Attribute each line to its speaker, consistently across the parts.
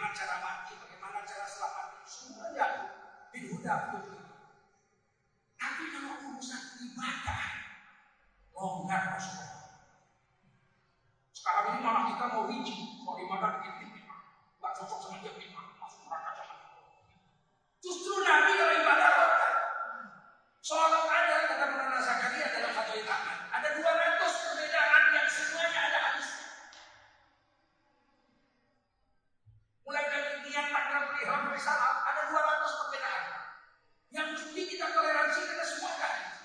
Speaker 1: bagaimana cara mati, bagaimana cara selamat, semuanya dihuda betul. Tapi kalau urusan ibadah, longgar Rasulullah. Sekarang ini malah kita mau rinci, mau ibadah bikin bid'ah, nggak cocok sama dia bid'ah, masuk neraka jahanam. Justru Nabi kalau ibadah longgar. Sholat ada kata Nana Zakaria dalam satu Ahmad. Ada 200 perbedaan yang semuanya ada hadisnya. Mulai dari niat takbir ihram dari salat ada 200 perbedaan. Yang mesti kita toleransi karena semua ada hadis.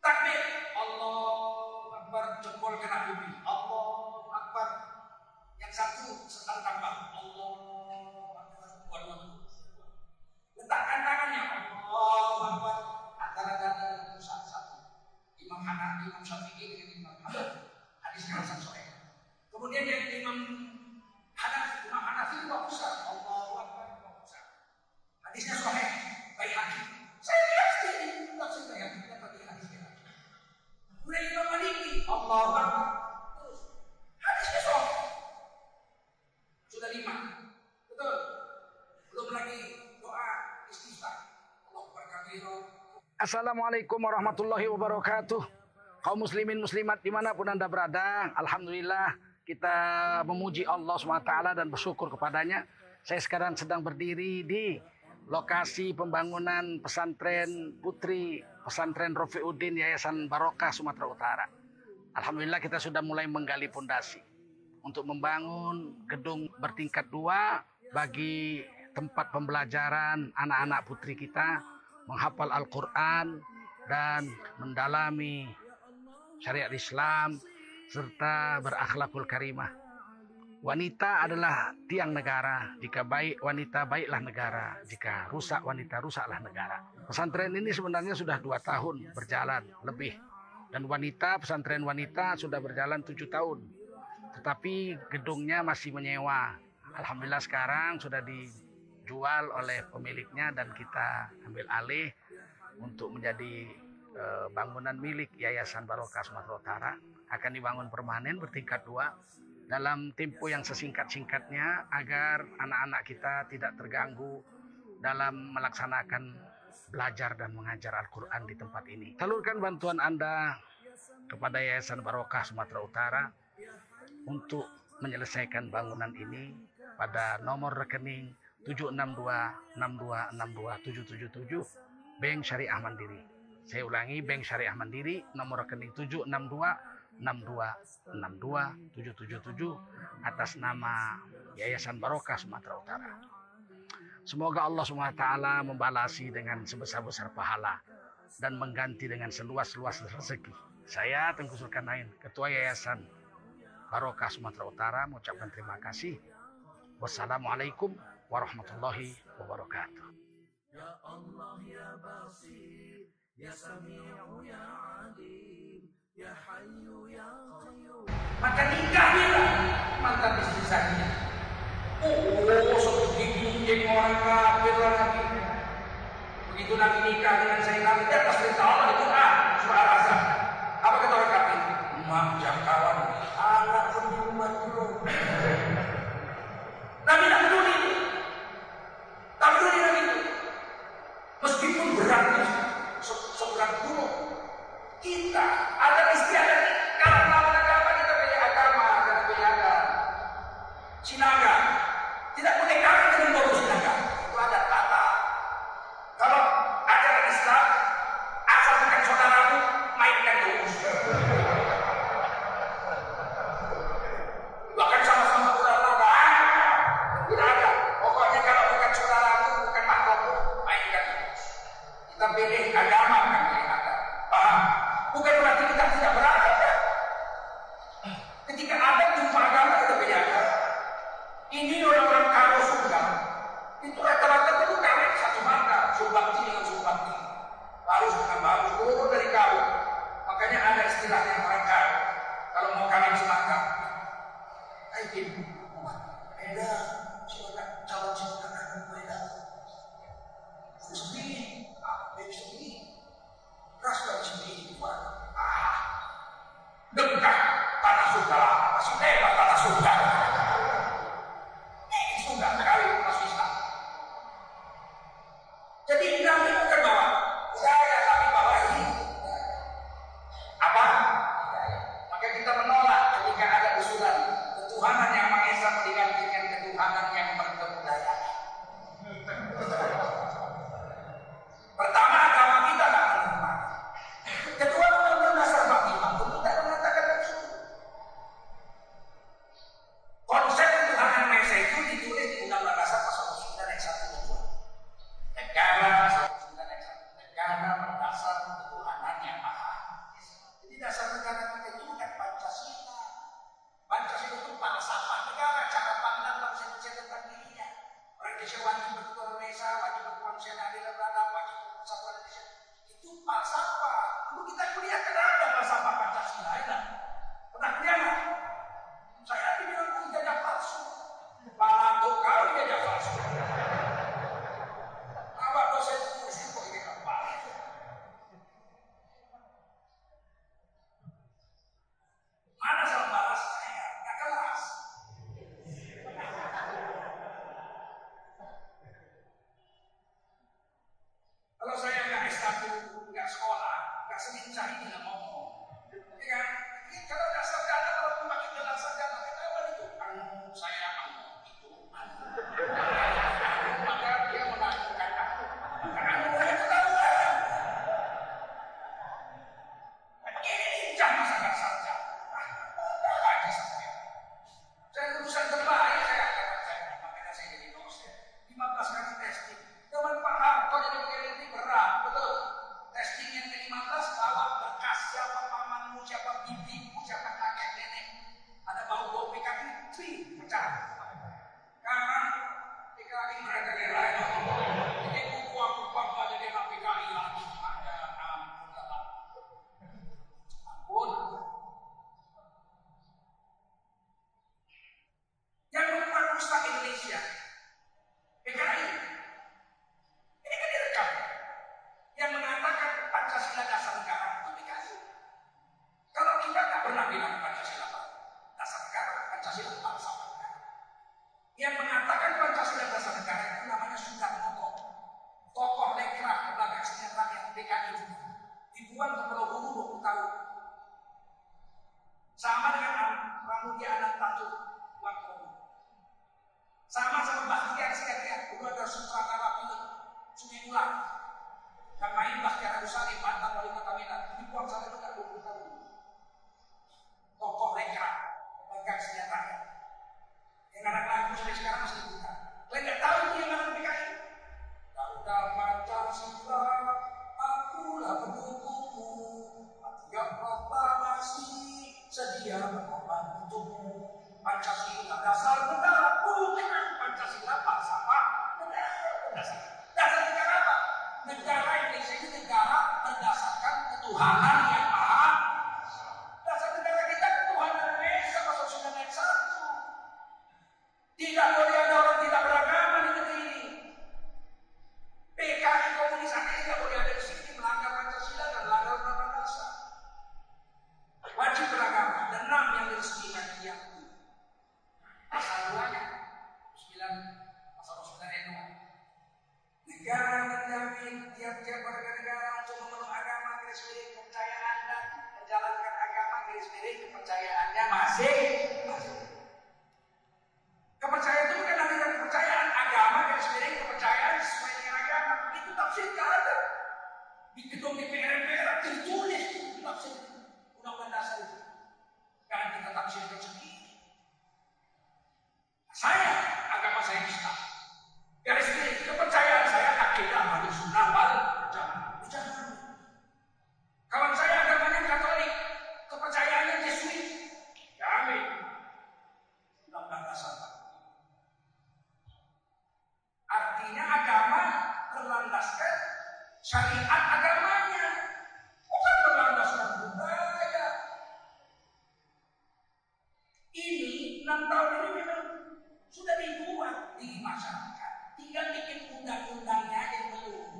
Speaker 1: Takbir Allah Akbar jempol kena bumi. Allah Akbar. Yang satu sedang tambah Allah Akbar. Waduh. Letakkan tangannya Allah Akbar antara dada dan pusat satu. Imam Hanafi, Imam Syafi'i dengan Imam Hanafi. Hadis Hasan Sahih. Kemudian yang Imam Hanafi, Imam Hanafi dua pusat. Allahu Akbar dua pusat. Hadisnya Sahih. Baik hati. Saya lihat sendiri. Tafsir baik hati. Kita pakai hadis baik hati. Kemudian Imam Maliki. Allahu Akbar. Terus. Hadisnya Sahih. Sudah lima. Betul. Belum lagi doa istighfar. Allah berkati Assalamualaikum warahmatullahi wabarakatuh. Kaum muslimin muslimat di mana pun anda berada, Alhamdulillah kita memuji Allah SWT dan bersyukur kepadanya. Saya sekarang sedang berdiri di lokasi pembangunan pesantren putri pesantren Rofiuddin Yayasan Barokah Sumatera Utara. Alhamdulillah kita sudah mulai menggali pondasi untuk membangun gedung bertingkat dua bagi tempat pembelajaran anak-anak putri kita menghafal Al-Quran dan mendalami syariat Islam serta berakhlakul karimah. Wanita adalah tiang negara. Jika baik wanita, baiklah negara. Jika rusak wanita, rusaklah negara. Pesantren ini sebenarnya sudah dua tahun berjalan lebih. Dan wanita, pesantren wanita sudah berjalan tujuh tahun. Tetapi gedungnya masih menyewa. Alhamdulillah sekarang sudah di dijual oleh pemiliknya dan kita ambil alih untuk menjadi uh, bangunan milik Yayasan Barokah Sumatera Utara akan dibangun permanen bertingkat dua dalam tempo yang sesingkat-singkatnya agar anak-anak kita tidak terganggu dalam melaksanakan belajar dan mengajar Al-Quran di tempat ini. Salurkan bantuan Anda kepada Yayasan Barokah Sumatera Utara untuk menyelesaikan bangunan ini pada nomor rekening 762-6262-777 Bank Syariah Mandiri. Saya ulangi Bank Syariah Mandiri nomor rekening 762-6262-777 atas nama Yayasan Barokah Sumatera Utara. Semoga Allah SWT membalasi dengan sebesar-besar pahala dan mengganti dengan seluas-luas rezeki. Saya Tengku Zulkarnain, Ketua Yayasan Barokah Sumatera Utara mengucapkan terima kasih. Wassalamualaikum warahmatullahi wabarakatuh. Ya Allah ya Basir, ya Sami'u ya Alim, ya Hayyu ya Qayyum. Maka nikahnya mantan istri saya. Oh, seperti yang orang kafir lagi. Begitu Nabi nikah dengan saya Nabi, dia Pancasila bangsa negara. Yang mengatakan Pancasila bangsa negara itu namanya Sudarmoto. Tokoh negara lembaga kesejahteraan yang DKI, dibuang ke Pulau masyarakat. Tinggal bikin undang-undangnya aja dulu. belum.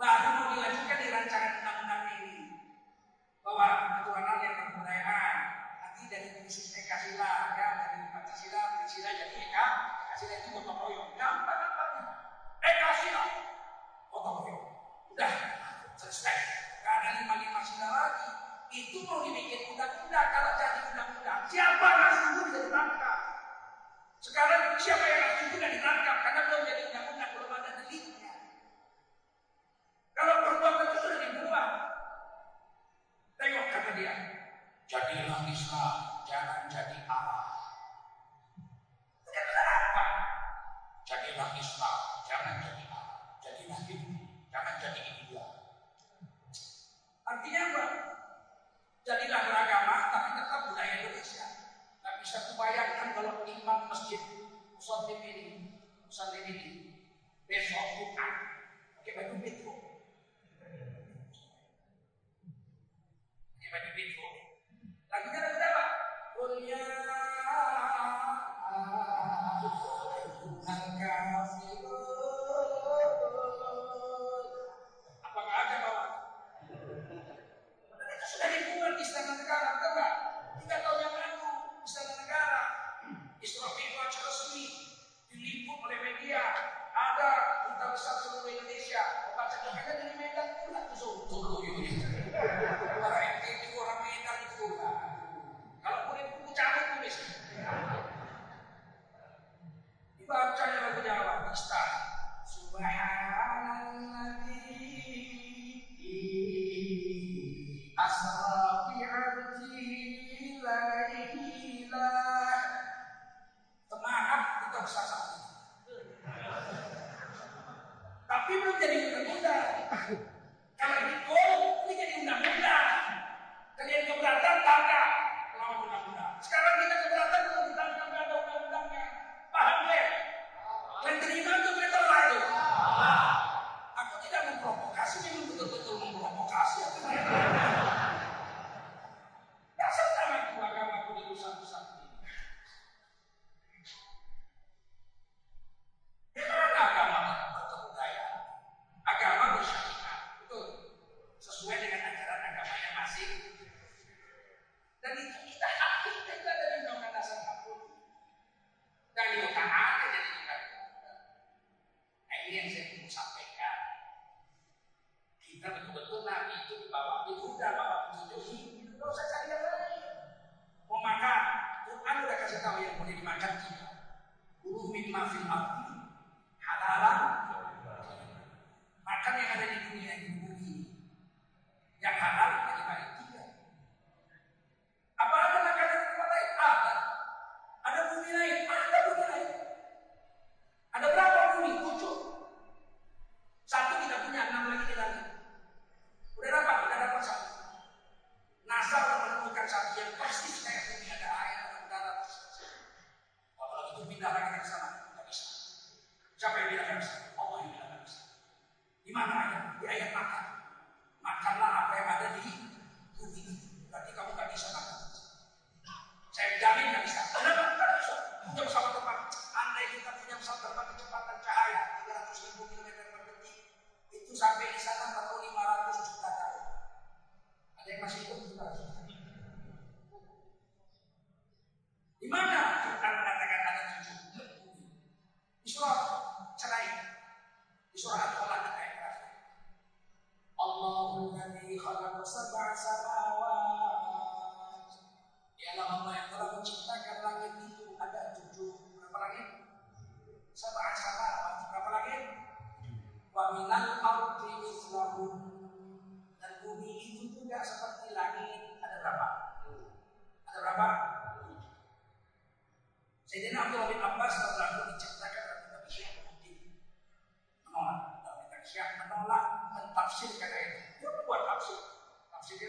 Speaker 1: Baru mau dilanjutkan di rancangan undang-undang ini. Bahwa ketuhanan yang kebudayaan nanti dari khusus Eka Sila, ya, dari Pancasila, Pancasila jadi Eka, Eka Sila itu gotong royong. Gampang gampangnya. Eka Sila, gotong royong. Udah, selesai. Gak ada lima lima sila lagi. Itu mau dibikin undang-undang Islam, jangan jadi Arab, jadi Nabi, jangan jadi India. Artinya apa? Jadilah beragama, tapi tetap budaya Indonesia. Nggak bisa kebayangkan kalau imam masjid, muslim ini, muslim ini, besok bukan pakai baju bit. bangsa seluruh Indonesia. Bukan hanya dari Medan, pula tuh dulu ini. yang dibubuhi. Yang halal yang baik.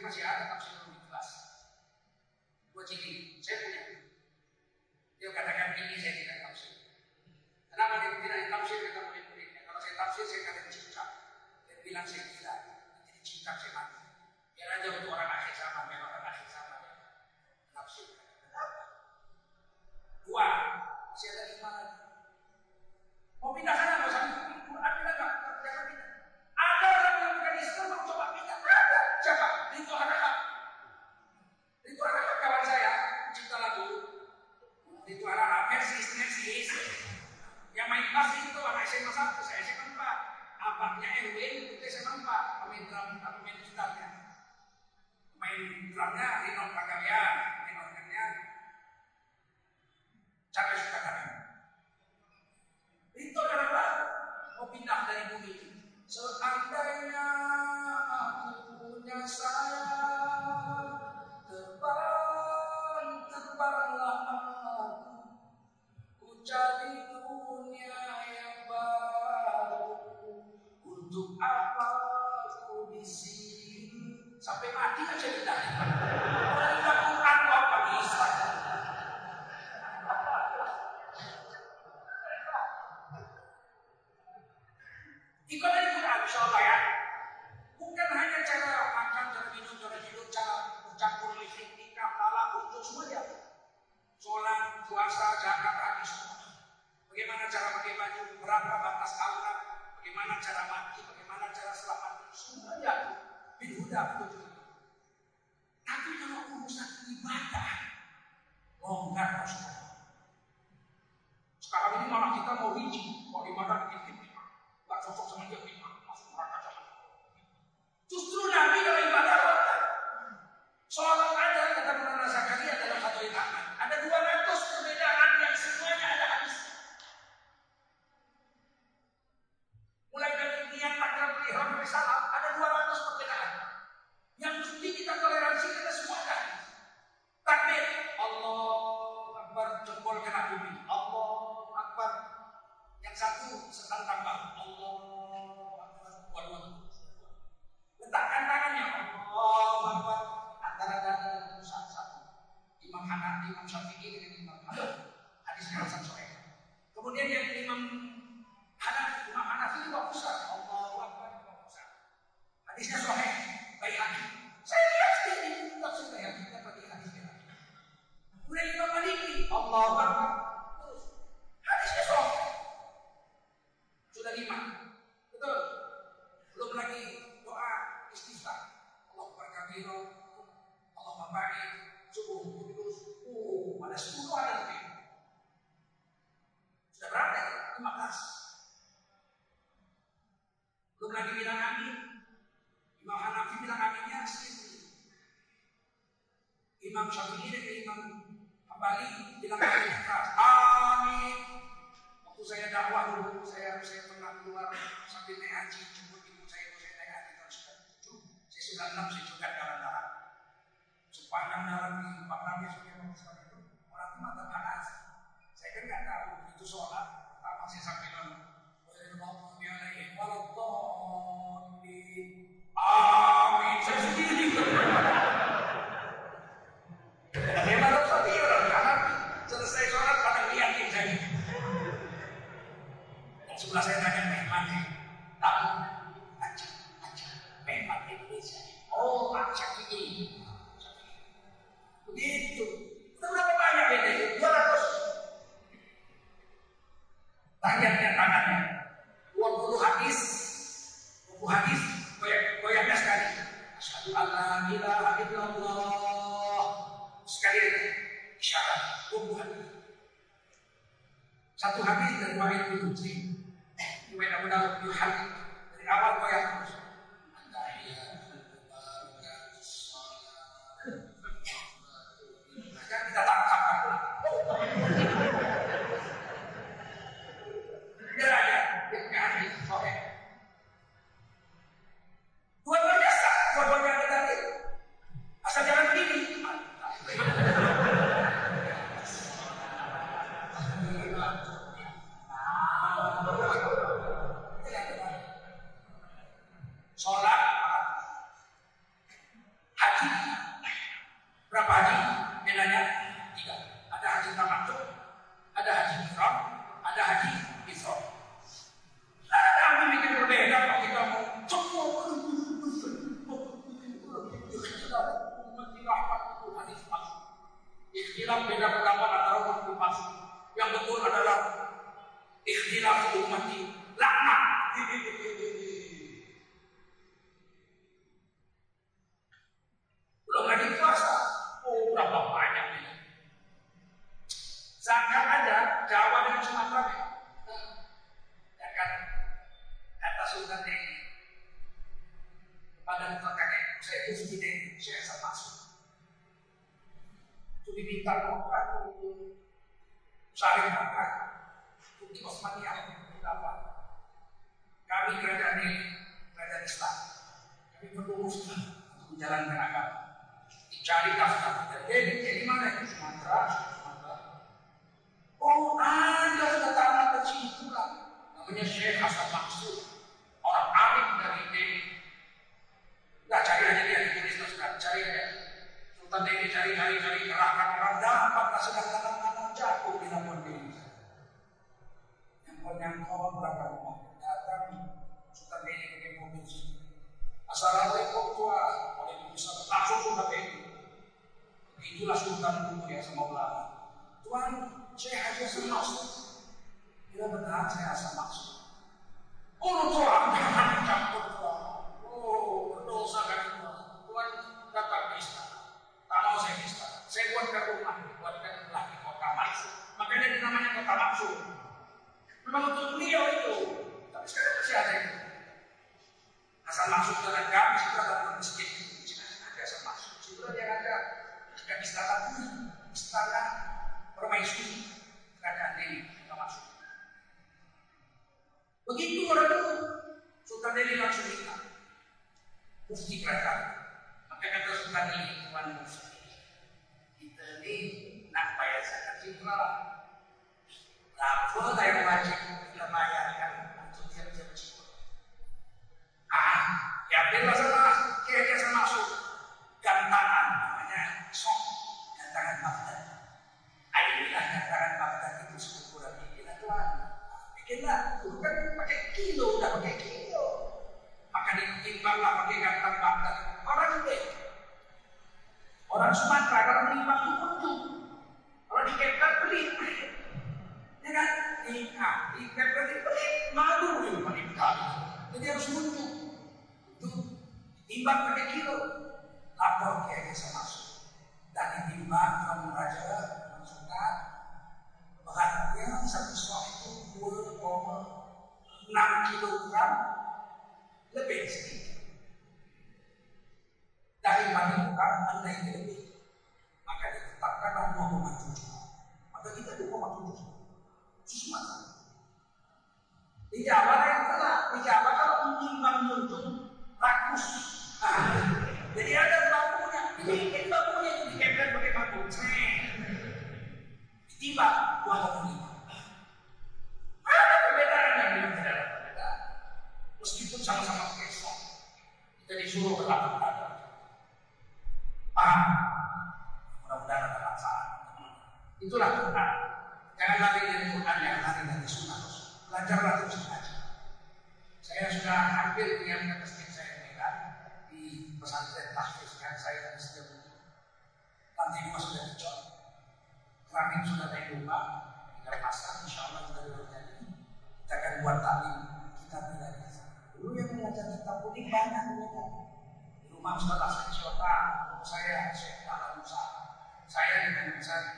Speaker 1: Jadi. misalnya Rino kalian. cara pakai baju, berapa batas aurat, bagaimana cara mati, bagaimana cara selamat, semuanya itu dihuda Tapi kalau urusan ibadah, longgar Rasulullah. Sekarang ini malah kita mau hijau, atas. Lu lagi bilang amin? Imam Hanafi bilang aminnya segitu. Imam Syafi'i dan Imam Hambali Sebelah saya tanya, Mehman nih, tak اختلاف امتي 你냥还가서 막. masalah seksual saya Syekh Para Musa saya dengan Sari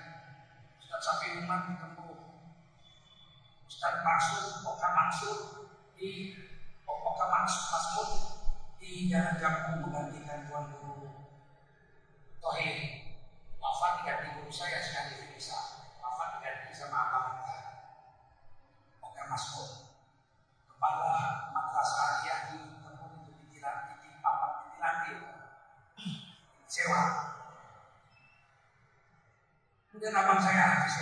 Speaker 1: Ustaz Sapi Umar di Tempo Ustaz Maksud Oka Maksud. Di Oka Maksud Maksud. Di Jalan Jambu menggantikan Tuan Guru. Tohir wafat tidak di guru saya dia nabang saya habis